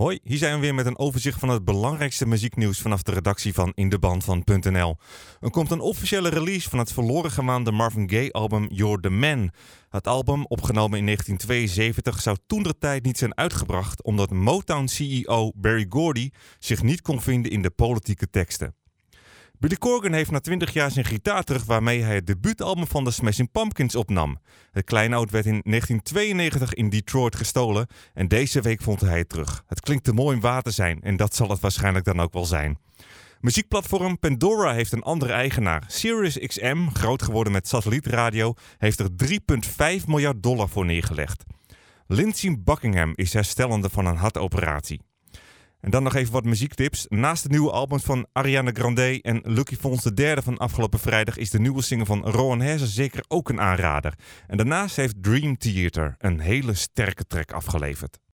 Hoi, hier zijn we weer met een overzicht van het belangrijkste muzieknieuws vanaf de redactie van indeband.nl. Er komt een officiële release van het verloren gewaande Marvin Gaye album You're the Man. Het album, opgenomen in 1972, zou toen de tijd niet zijn uitgebracht omdat Motown-CEO Barry Gordy zich niet kon vinden in de politieke teksten. Billy Corgan heeft na 20 jaar zijn gitaar terug waarmee hij het debuutalbum van de Smashing Pumpkins opnam. Het kleinoud werd in 1992 in Detroit gestolen en deze week vond hij het terug. Het klinkt te mooi om waar te zijn en dat zal het waarschijnlijk dan ook wel zijn. Muziekplatform Pandora heeft een andere eigenaar. SiriusXM, groot geworden met satellietradio, heeft er 3,5 miljard dollar voor neergelegd. Lindsey Buckingham is herstellende van een hartoperatie. En dan nog even wat muziektips. Naast de nieuwe albums van Ariana Grande en Lucky Fons de derde van afgelopen vrijdag is de nieuwe single van Rowan Herzen zeker ook een aanrader. En daarnaast heeft Dream Theater een hele sterke track afgeleverd.